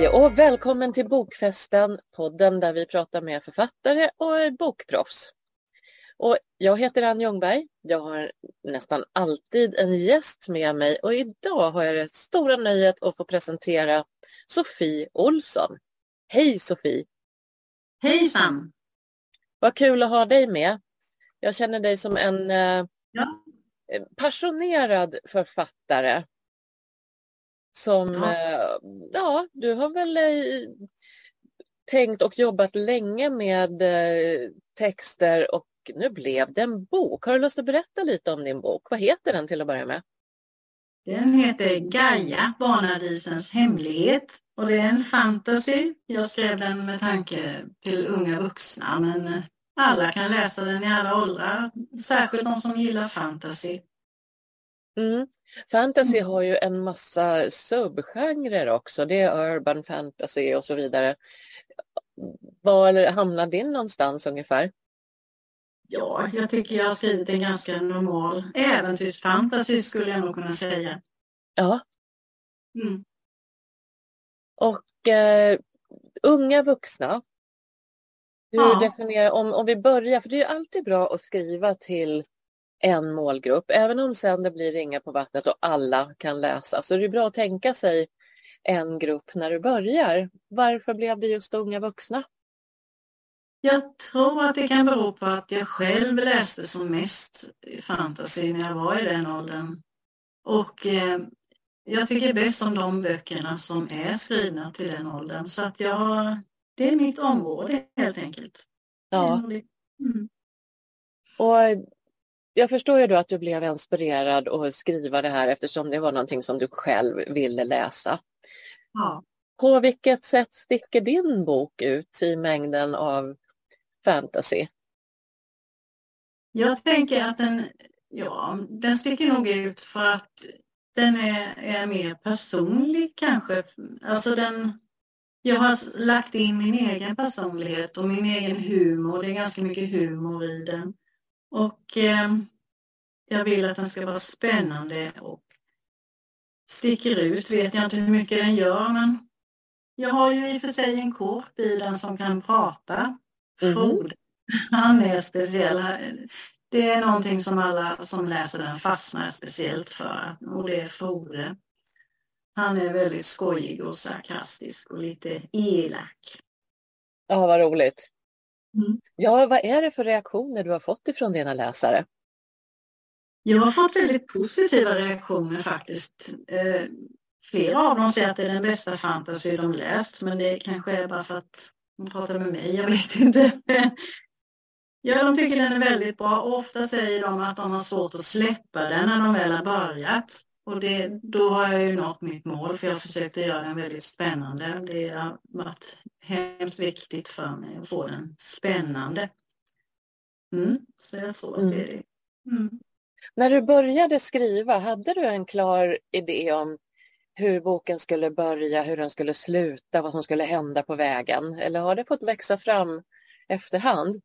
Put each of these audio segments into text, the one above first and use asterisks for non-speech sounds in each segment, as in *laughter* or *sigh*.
Hej och välkommen till Bokfesten, podden där vi pratar med författare och bokproffs. Och jag heter Ann Ljungberg. Jag har nästan alltid en gäst med mig och idag har jag det stora nöjet att få presentera Sofie Olsson. Hej Sofie! Hejsan! Vad kul att ha dig med. Jag känner dig som en eh, ja. passionerad författare som, Ja. eh, ja, du har väl eh, tänkt och jobbat länge med eh, texter och nu blev det en bok. Har du lust att berätta lite om din bok? Vad heter den till att börja med? Den heter Gaia, Barnadisens hemlighet. Och det är en fantasy. Jag skrev den med tanke till unga vuxna men eh, alla kan läsa den i alla åldrar. Särskilt de som gillar fantasy. Mm. Fantasy Mm. har ju en massa subgenrer också. Det är urban fantasy och så vidare. Var hamnar din någonstans ungefär? Ja, jag tycker jag har skrivit en ganska normal äventyrsfantasy skulle jag nog kunna säga. Ja, Mm. och eh, unga vuxna. Hur Ja. definierar, om, om vi börjar, för det är ju alltid bra att skriva till en målgrupp, även om sen det blir ringa på vattnet och alla kan läsa, så är det bra att tänka sig en grupp när du börjar. Varför blev det just unga vuxna? Jag tror att det kan bero på att jag själv läste som mest fantasy när jag var i den åldern. Och eh, jag tycker bäst om de böckerna som är skrivna till den åldern. Så att jag, det är mitt område helt enkelt. Ja, Mm. och jag förstår ju då att du blev inspirerad att skriva det här eftersom det var någonting som du själv ville läsa. ja. På vilket sätt sticker din bok ut i mängden av fantasy? Jag tänker att den, ja, den sticker nog ut för att den är, är mer personlig kanske. Alltså den, jag har lagt in min egen personlighet och min egen humor. Det är ganska mycket humor i den. Och eh, jag vill att den ska vara spännande och sticker ut. Vet jag inte hur mycket den gör men jag har ju i och för sig en korp i den som kan prata. Mhm. Frode. Han är speciell. Det är någonting som alla som läser den fastnar speciellt för och det är Frode. Han är väldigt skojig och sarkastisk och lite elak. Ja, vad roligt. Mm. Ja, vad är det för reaktioner du har fått ifrån dina läsare? Jag har fått väldigt positiva reaktioner faktiskt. Eh, flera av dem säger att det är den bästa fantasy de läst men det kanske är bara för att de pratar med mig, jag vet inte. *laughs* Ja, de tycker den är väldigt bra. Ofta säger de att de har svårt att släppa den när de väl har börjat. Och det, då har jag ju nått mitt mål för jag försökte göra den väldigt spännande. Det har varit hemskt viktigt för mig att få den spännande. Mm, så jag tror att det är det. Mm. När du började skriva, hade du en klar idé om hur boken skulle börja, hur den skulle sluta, vad som skulle hända på vägen? Eller har det fått växa fram efterhand?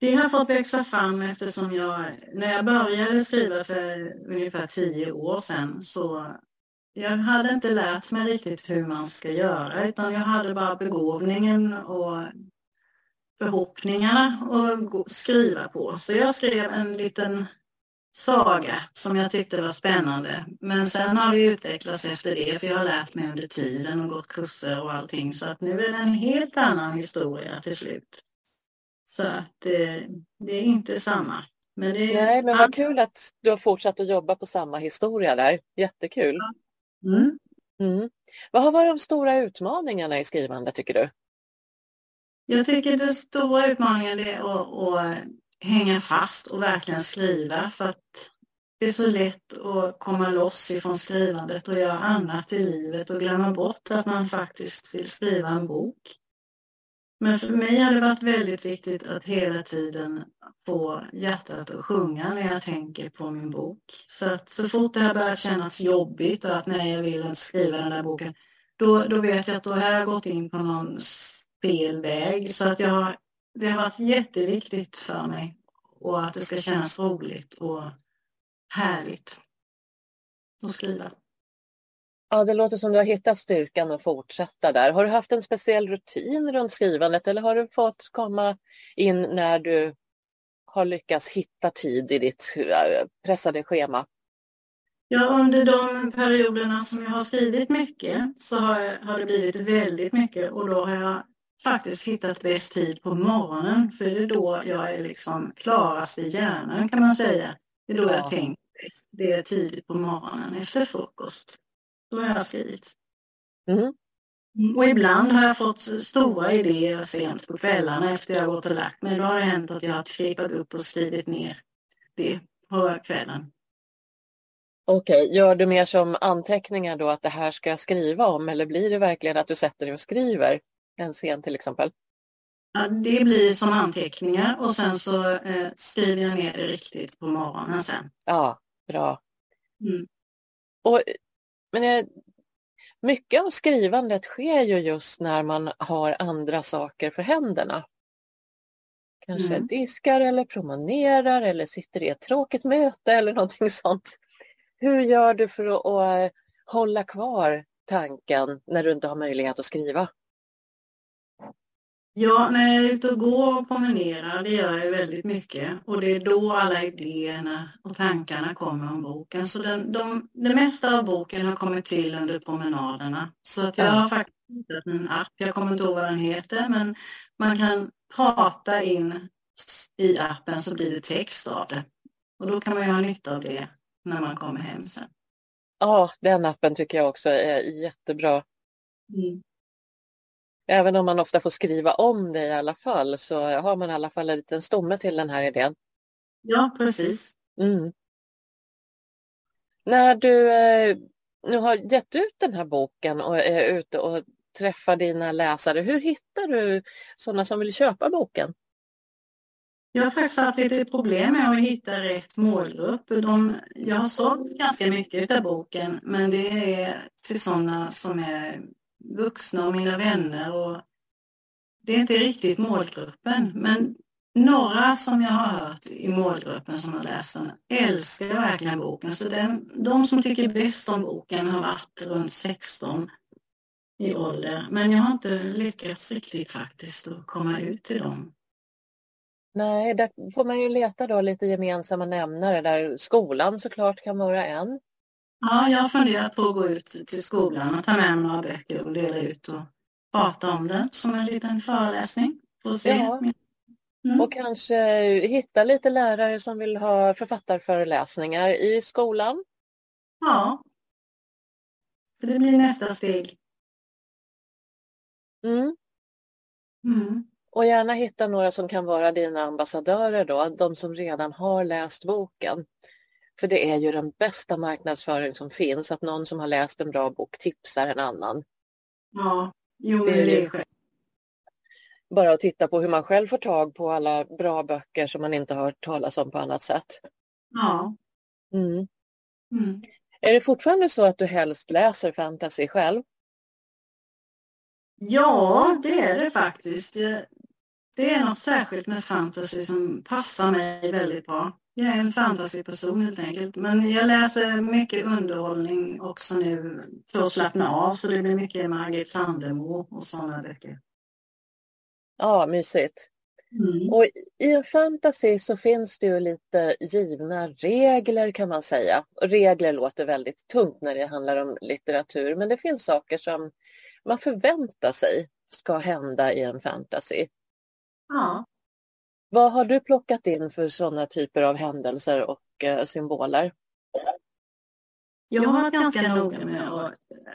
Det har fått växa fram eftersom jag, när jag började skriva för ungefär tio år sedan så jag hade inte lärt mig riktigt hur man ska göra utan jag hade bara begåvningen och förhoppningarna att skriva på. Så jag skrev en liten saga som jag tyckte var spännande. Men sen har det utvecklats efter det för jag har lärt mig under tiden och gått kurser och allting så att nu är det en helt annan historia till slut. Så att eh, det är inte samma. Men det. Nej, men vad kul att du har fortsatt att jobba på samma historia där. Jättekul. Mm. Mm. Vad har varit de stora utmaningarna i skrivande tycker du? Jag tycker den stora utmaningen är att, att hänga fast och verkligen skriva för att det är så lätt att komma loss ifrån skrivandet och göra annat i livet och glömma bort att man faktiskt vill skriva en bok. Men för mig har det varit väldigt viktigt att hela tiden få hjärtat att sjunga när jag tänker på min bok. Så att så fort det har börjat kännas jobbigt och att nej, jag vill inte skriva den där boken, då, då vet jag att då har jag gått in på någon fel väg. Så att jag det har varit jätteviktigt för mig och att det ska kännas roligt och härligt att skriva. Ja, det låter som du har hittat styrkan att fortsätta där. Har du haft en speciell rutin runt skrivandet eller har du fått komma in när du har lyckats hitta tid i ditt eh, pressade schema? Ja, under de perioderna som jag har skrivit mycket så har, har det blivit väldigt mycket och då har jag faktiskt hittat bäst tid på morgonen för det är då jag är liksom klarast i hjärnan kan man säga. Det är då ja. jag tänker bäst. Det är tidigt på morgonen efter frukost. Då har jag skrivit. Mm. Och ibland har jag fått stora idéer sent på kvällarna efter jag gått och lagt mig. Då har det hänt att jag har skrivit upp och skrivit ner det på kvällen. Okej, okay. gör du mer som anteckningar då att det här ska jag skriva om eller blir det verkligen att du sätter dig och skriver en scen till exempel? Ja, det blir som anteckningar och sen så eh, skriver jag ner det riktigt på morgonen sen. Ja, bra. Mm. Och, men jag, mycket av skrivandet sker ju just när man har andra saker för händerna. Kanske mm. diskar eller promenerar eller sitter i ett tråkigt möte eller någonting sånt. Hur gör du för att, att hålla kvar tanken när du inte har möjlighet att skriva? Ja, när jag är ute och går och promenerar, det gör jag väldigt mycket. Och det är då alla idéerna och tankarna kommer om boken. Så den, de, det mesta av boken har kommit till under promenaderna. Så att jag har faktiskt hittat en app, jag kommer inte ihåg vad den heter, men man kan prata in i appen så blir det text av det. Och då kan man ju ha nytta av det när man kommer hem sen. Ja, den appen tycker jag också är jättebra. Mm. Även om man ofta får skriva om det i alla fall så har man i alla fall en liten stomme till den här idén. Ja, precis. Mm. När du eh, nu har gett ut den här boken och är ute och träffar dina läsare, hur hittar du sådana som vill köpa boken? Jag har faktiskt haft lite problem med att hitta rätt målgrupp. De, jag har sålt ganska mycket av boken men det är till sådana som är vuxna och mina vänner. Och det är inte riktigt målgruppen, men några som jag har hört i målgruppen som har läst den älskar verkligen boken. Så den, de som tycker bäst om boken har varit runt 16 i ålder. Men jag har inte lyckats riktigt faktiskt att komma ut till dem. Nej, där får man ju leta då lite gemensamma nämnare där skolan såklart kan vara en. Ja, jag har funderat på att gå ut till skolan och ta med mig några böcker och dela ut och prata om det som en liten föreläsning. Får se. Ja. Mm. Och kanske hitta lite lärare som vill ha författarföreläsningar i skolan. Ja. Så det blir nästa steg. Mm. Mm. Och gärna hitta några som kan vara dina ambassadörer då, de som redan har läst boken. För det är ju den bästa marknadsföring som finns, att någon som har läst en bra bok tipsar en annan. Ja, jo det är det. Bara att titta på hur man själv får tag på alla bra böcker som man inte har hört talas om på annat sätt. Ja. Mm. Mm. Är det fortfarande så att du helst läser fantasy själv? Ja, det är det faktiskt. Det, är något särskilt med fantasy som passar mig väldigt bra. Jag är en fantasyperson helt enkelt. Men jag läser mycket underhållning också nu för att slappna av. Så det blir mycket Margit Sandemo och sådana böcker. Ja, mysigt. Mm. Och i en fantasy så finns det ju lite givna regler kan man säga. Regler låter väldigt tungt när det handlar om litteratur men det finns saker som man förväntar sig ska hända i en fantasy. Ja. Vad har du plockat in för sådana typer av händelser och eh, symboler? Jag har varit ganska noga med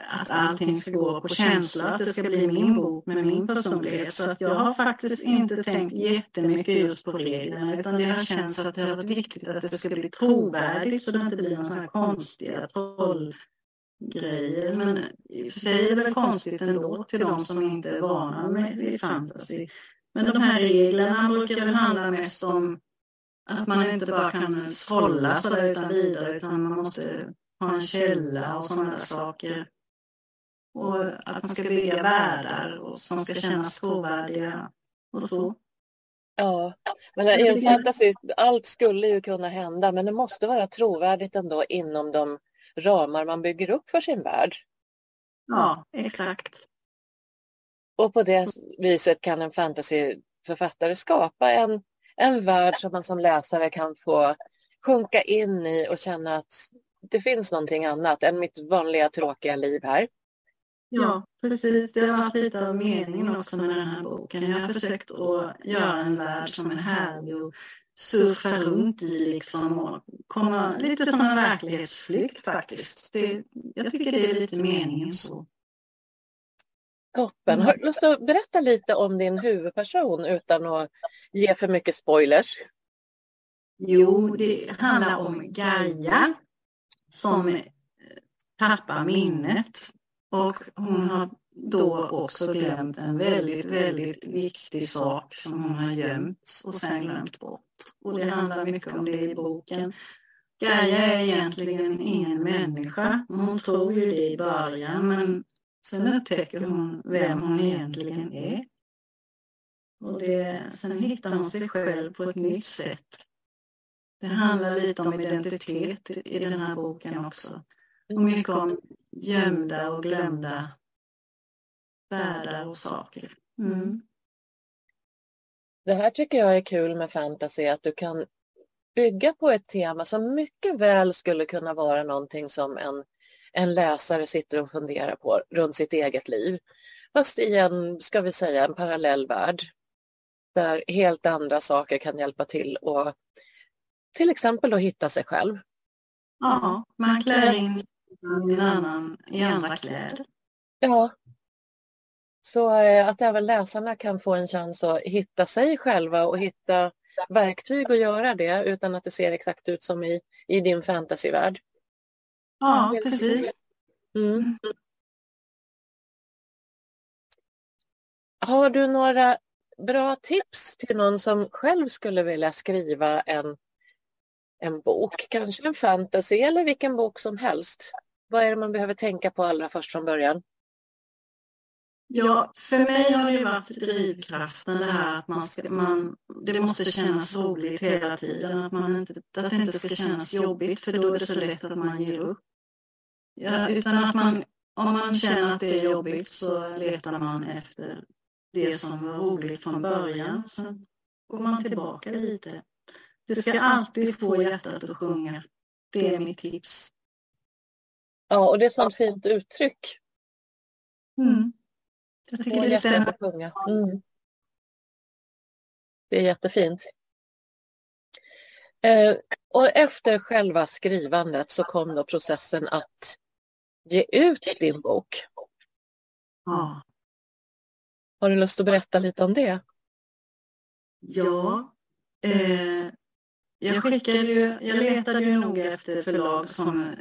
att allting ska gå på känsla, att det ska bli min bok med min personlighet. Så att jag har faktiskt inte tänkt jättemycket just på reglerna utan det har känts att det har varit viktigt att det ska bli trovärdigt så det inte blir några sådana konstiga trollgrejer. Men i och för sig är det väl konstigt ändå till de som inte är vana med fantasy. Men de här reglerna brukar väl handla mest om att man inte bara kan sålla sådär utan vidare utan man måste ha en källa och sådana där saker. Och att man ska bygga världar och som ska kännas trovärdiga och så. Ja, men i en fantasy, allt skulle ju kunna hända men det måste vara trovärdigt ändå inom de ramar man bygger upp för sin värld. Ja, exakt. Och på det viset kan en fantasyförfattare skapa en, en värld som man som läsare kan få sjunka in i och känna att det finns någonting annat än mitt vanliga tråkiga liv här. Ja, precis. Det har varit lite av meningen också med den här boken. Jag har försökt att göra en värld som är härlig och surfa runt i liksom och komma lite som en verklighetsflykt faktiskt. Det, jag tycker det är lite meningen så. Toppen. Har du lust att berätta lite om din huvudperson utan att ge för mycket spoilers? Jo, det handlar om Gaia som tappar minnet och hon har då också glömt en väldigt, väldigt viktig sak som hon har gömt och sen glömt bort. Och det handlar mycket om det i boken. Gaia är egentligen ingen människa. Hon tror ju det i början men sen upptäcker hon vem hon egentligen är. Och det, sen hittar hon sig själv på ett nytt sätt. Det handlar lite om identitet i den här boken också. Och mycket om gömda och glömda världar och saker. Mm. Det här tycker jag är kul med fantasy, att du kan bygga på ett tema som mycket väl skulle kunna vara någonting som en, en läsare sitter och funderar på runt sitt eget liv. Fast i en, ska vi säga, en parallell värld där helt andra saker kan hjälpa till och till exempel att hitta sig själv. Ja, man klär in en annan i andra kläder. Ja. Så eh, att även läsarna kan få en chans att hitta sig själva och hitta verktyg att göra det utan att det ser exakt ut som i, i din fantasyvärld. Ja, precis. Mm. Har du några bra tips till någon som själv skulle vilja skriva en, en bok, kanske en fantasy eller vilken bok som helst? Vad är det man behöver tänka på allra först från början? Ja, för mig har det varit drivkraften det här att man ska, man, det måste kännas roligt hela tiden. Att, man inte, att det inte ska kännas jobbigt för då är det så lätt att man ger upp. Ja, utan att man, om man känner att det är jobbigt så letar man efter det som var roligt från början. Så går man tillbaka lite. Det ska alltid få hjärtat att sjunga. Det är mitt tips. Ja, och det är ett sånt fint uttryck. Mm. Jag tycker det stämmer. Mm. Det är jättefint. Eh, och efter själva skrivandet så kom då processen att ge ut din bok. Ja. Har du lust att berätta lite om det? Ja. Eh, jag skickade ju, jag letade ju noga efter förlag som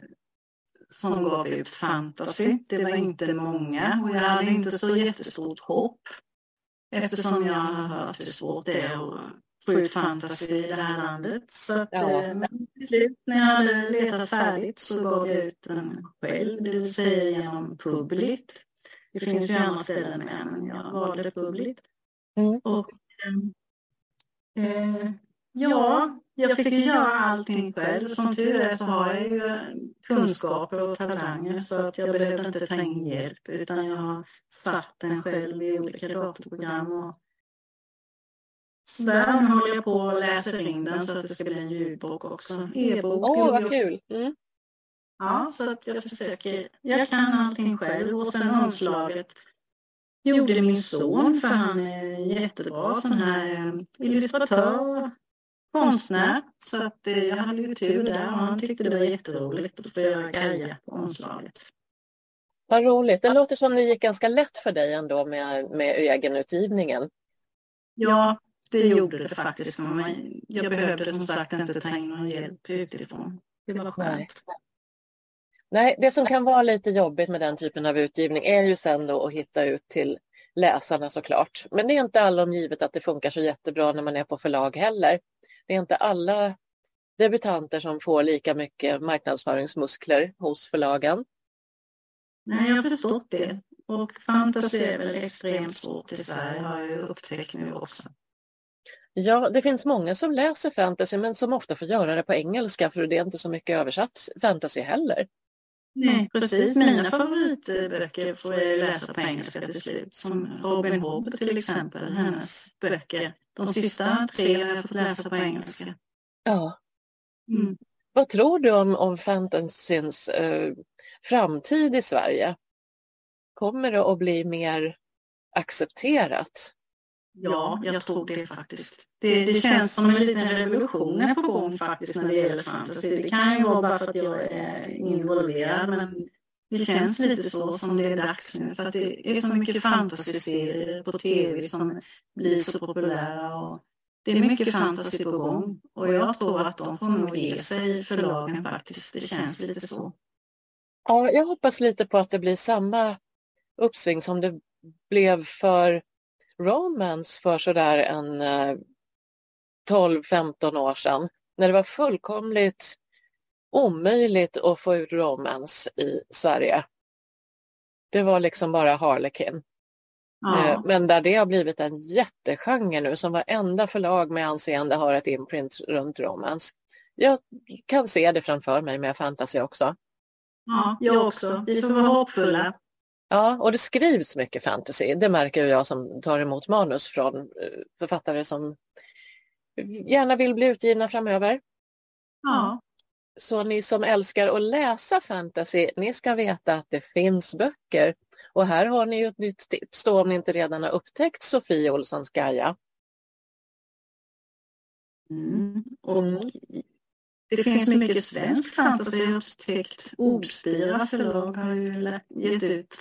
som gav ut fantasy. Det var inte många och jag hade inte så jättestort hopp eftersom jag har hört hur svårt det är att få ut fantasy i det här landet. Så att, ja. Eh, men till slut när jag hade letat färdigt så gav jag ut den själv, det vill säga genom Publit. Det finns ju andra ställen med men jag valde Publit. Mm. Och, eh, ja, jag fick ju göra allting själv. Som tur är så har jag ju kunskaper och talanger så att jag behövde inte ta in hjälp utan jag har satt den själv i olika datorprogram. Och så där håller jag på och läser in den så att det ska bli en ljudbok också. E-bok. Åh, oh, vad kul! Mm. Ja, så att jag försöker. Jag kan allting själv och sen omslaget gjorde min son för han är jättebra sån här eh, illustratör konstnär. Så att jag hade ju tur där och han tyckte det var jätteroligt att få göra Gaia på omslaget. Vad roligt. Det låter som det gick ganska lätt för dig ändå med, med egenutgivningen. Ja, det gjorde det faktiskt. Jag behövde som sagt inte ta in någon hjälp utifrån. Det var skönt. Nej. Nej, det som kan vara lite jobbigt med den typen av utgivning är ju sen då att hitta ut till läsarna såklart. Men det är inte allomgivet att det funkar så jättebra när man är på förlag heller. Det är inte alla debutanter som får lika mycket marknadsföringsmuskler hos förlagen. Nej, jag har förstått det. Och fantasy är väl extremt svårt i Sverige har jag ju upptäckt nu också. Ja, det finns många som läser fantasy men som ofta får göra det på engelska för det är inte så mycket översatt fantasy heller. Nej, precis. Mina favoritböcker får jag läsa på engelska till slut. Som Robin Hood till exempel, hennes böcker. De sista tre har jag fått läsa på engelska. Ja. Mm. Vad tror du om, om fantasyns eh, framtid i Sverige? Kommer det att bli mer accepterat? Ja, jag tror det faktiskt. Det, det känns som en liten revolution är på gång faktiskt när det gäller fantasy. Det kan ju vara bara för att jag är involverad men det känns lite så som det är dags nu för att det är så mycket fantasy-serier på tv som blir så populära och det är mycket fantasy på gång och jag tror att de får nog ge sig förlagen faktiskt. Det känns lite så. Ja, jag hoppas lite på att det blir samma uppsving som det blev för romance för sådär en 12-15 eh, år sedan när det var fullkomligt omöjligt att få ut romance i Sverige. Det var liksom bara Harlequin. Ja. Eh, men där det har blivit en jättegenre nu som varenda förlag med anseende har ett imprint runt romance. Jag kan se det framför mig med fantasy också. Ja, jag också. Vi får vara hoppfulla. Ja, och det skrivs mycket fantasy. Det märker jag som tar emot manus från eh, författare som gärna vill bli utgivna framöver. Ja. Så ni som älskar att läsa fantasy, ni ska veta att det finns böcker. Och här har ni ju ett nytt tips då om ni inte redan har upptäckt Sofie Olssons Gaia. Mm. Och det finns mycket svensk fantasy. Upptäckt Ordspira förlag har ju gett ut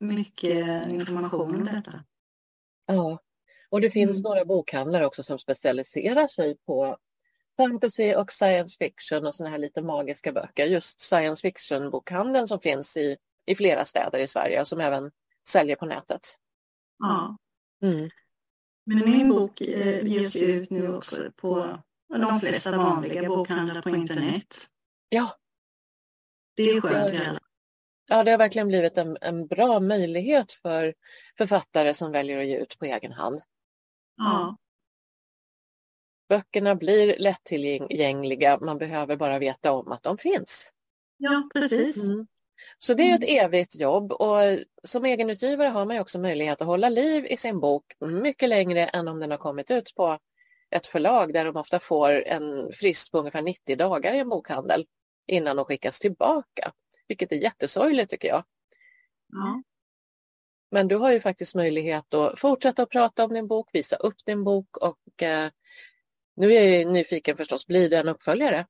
mycket information om detta. Ja, och det finns några bokhandlare också som specialiserar sig på fantasy och science fiction och såna här lite magiska böcker. Just science fiction-bokhandeln som finns i, i flera städer i Sverige och som även säljer på nätet. Ja. Mm. Men min bok eh, ges ju ut nu också på de flesta vanliga bokhandlar på internet. Ja. Det är skönt i alla Ja, det har verkligen blivit en, en bra möjlighet för författare som väljer att ge ut på egen hand. Ja. Böckerna blir lättillgängliga, man behöver bara veta om att de finns. Ja, precis. Mm. Så det är ett mm. evigt jobb och som egenutgivare har man också möjlighet att hålla liv i sin bok mycket längre än om den har kommit ut på ett förlag där de ofta får en frist på ungefär 90 dagar i en bokhandel innan de skickas tillbaka vilket är jättesorgligt tycker jag. Ja. Men du har ju faktiskt möjlighet att fortsätta att prata om din bok, visa upp din bok och eh, nu är jag nyfiken förstås, blir det en uppföljare?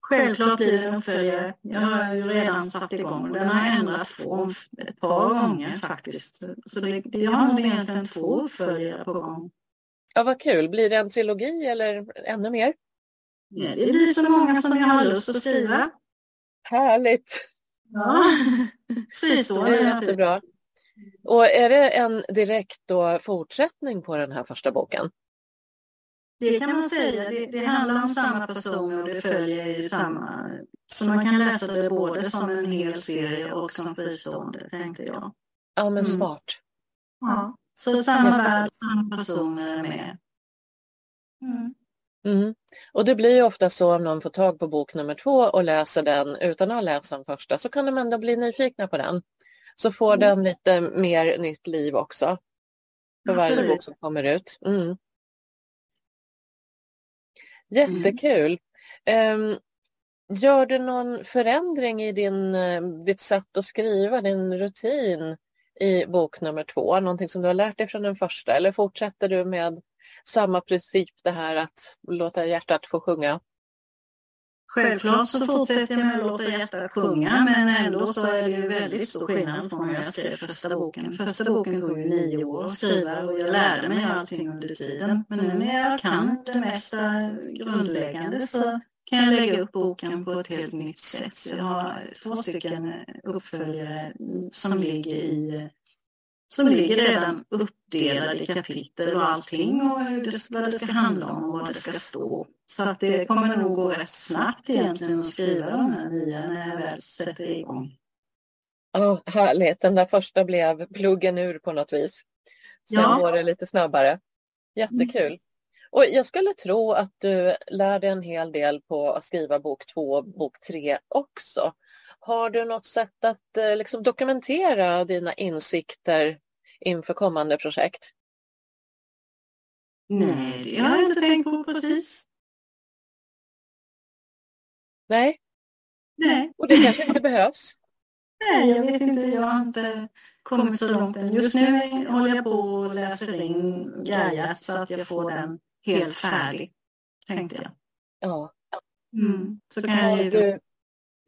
Självklart blir det en uppföljare. Jag har ju redan satt igång. Den har ändrat form ett par gånger faktiskt. Så det, jag har nog egentligen två uppföljare på gång. Ja, vad kul. Blir det en trilogi eller ännu mer? Ja, det blir så många som jag har lust att skriva. Härligt! Ja, *laughs* fristående. Det är jättebra. Och är det en direkt då fortsättning på den här första boken? Det kan man säga. Det, det handlar om samma person och det följer samma... Så man kan läsa det både som en hel serie och som fristående, tänkte jag. Ja, men mm. smart. Ja, så samma värld, samma personer är med. Mm. Mm. Och det blir ju ofta så om någon får tag på bok nummer två och läser den utan att ha läst den första så kan de ändå bli nyfikna på den. Så får mm. den lite mer nytt liv också. För varje bok som kommer ut. Mm. Mm. Jättekul. Um, gör du någon förändring i din, eh, ditt sätt att skriva, din rutin i bok nummer två? Någonting som du har lärt dig från den första eller fortsätter du med samma princip det här att låta hjärtat få sjunga? Självklart så fortsätter jag med att låta hjärtat sjunga men ändå så är det ju väldigt stor skillnad från när jag skrev första boken. Första boken tog ju nio år att skriva och jag lärde mig allting under tiden. Men nu när jag kan det mesta grundläggande så kan jag lägga upp boken på ett helt nytt sätt. Så jag har två stycken uppföljare som ligger i som ligger redan uppdelade i kapitel och allting och hur det, vad det ska handla om och vad det ska stå. Så att det kommer nog gå rätt snabbt egentligen att skriva de här nya när jag väl sätter igång. Ja, härligt. Den där första blev pluggen ur på något vis. Sen ja. går det lite snabbare. Jättekul. Mm. Och jag skulle tro att du lär dig en hel del på att skriva bok två och bok tre också. Har du något sätt att eh, liksom, dokumentera dina insikter inför kommande projekt? Nej, det har jag inte tänkt på precis. Nej. Nej. Och det kanske inte behövs? Nej, jag vet inte. Jag har inte kommit så långt än. Just nu håller jag på och läser in grejer så att jag får den helt färdig, tänkte jag. Ja. Mm. Så, Så kan jag ju... du,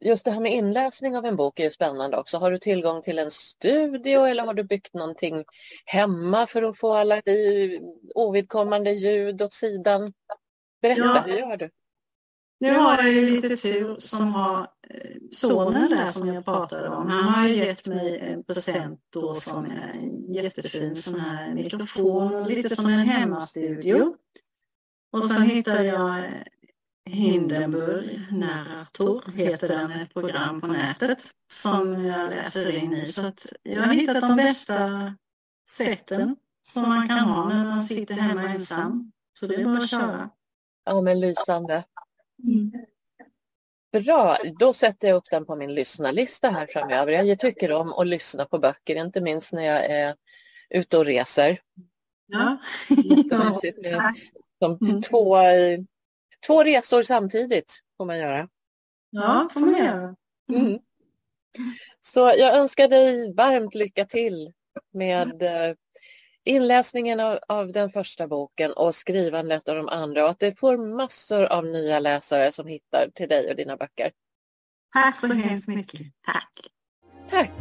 just det här med inläsning av en bok är ju spännande också. Har du tillgång till en studio eller har du byggt någonting hemma för att få alla ovidkommande ljud åt sidan? Berätta, Ja. hur gör du? Nu har jag ju lite tur som har eh, sonen där som jag pratade om. Han har ju gett mig en present då som är en jättefin sån här mikrofon lite som en hemmastudio. Och sen hittade jag Hindenburg Narrator, heter den, ett program på nätet som jag läser in i. Så jag har hittat de bästa sätten som man kan ha när man sitter hemma ensam. Så det är bara att köra. Ja, men lysande. Mm. Bra, då sätter jag upp den på min lyssnarlista här framöver. Jag tycker om att lyssna på böcker, inte minst när jag är ute och reser. Ja. Jättemysigt med som Mm. två, två resor samtidigt får man göra. Ja, får man göra. Mm. Så jag önskar dig varmt lycka till med eh, inläsningen av, av den första boken och skrivandet av de andra och att du får massor av nya läsare som hittar till dig och dina böcker. Tack så hemskt mycket. Tack. Tack!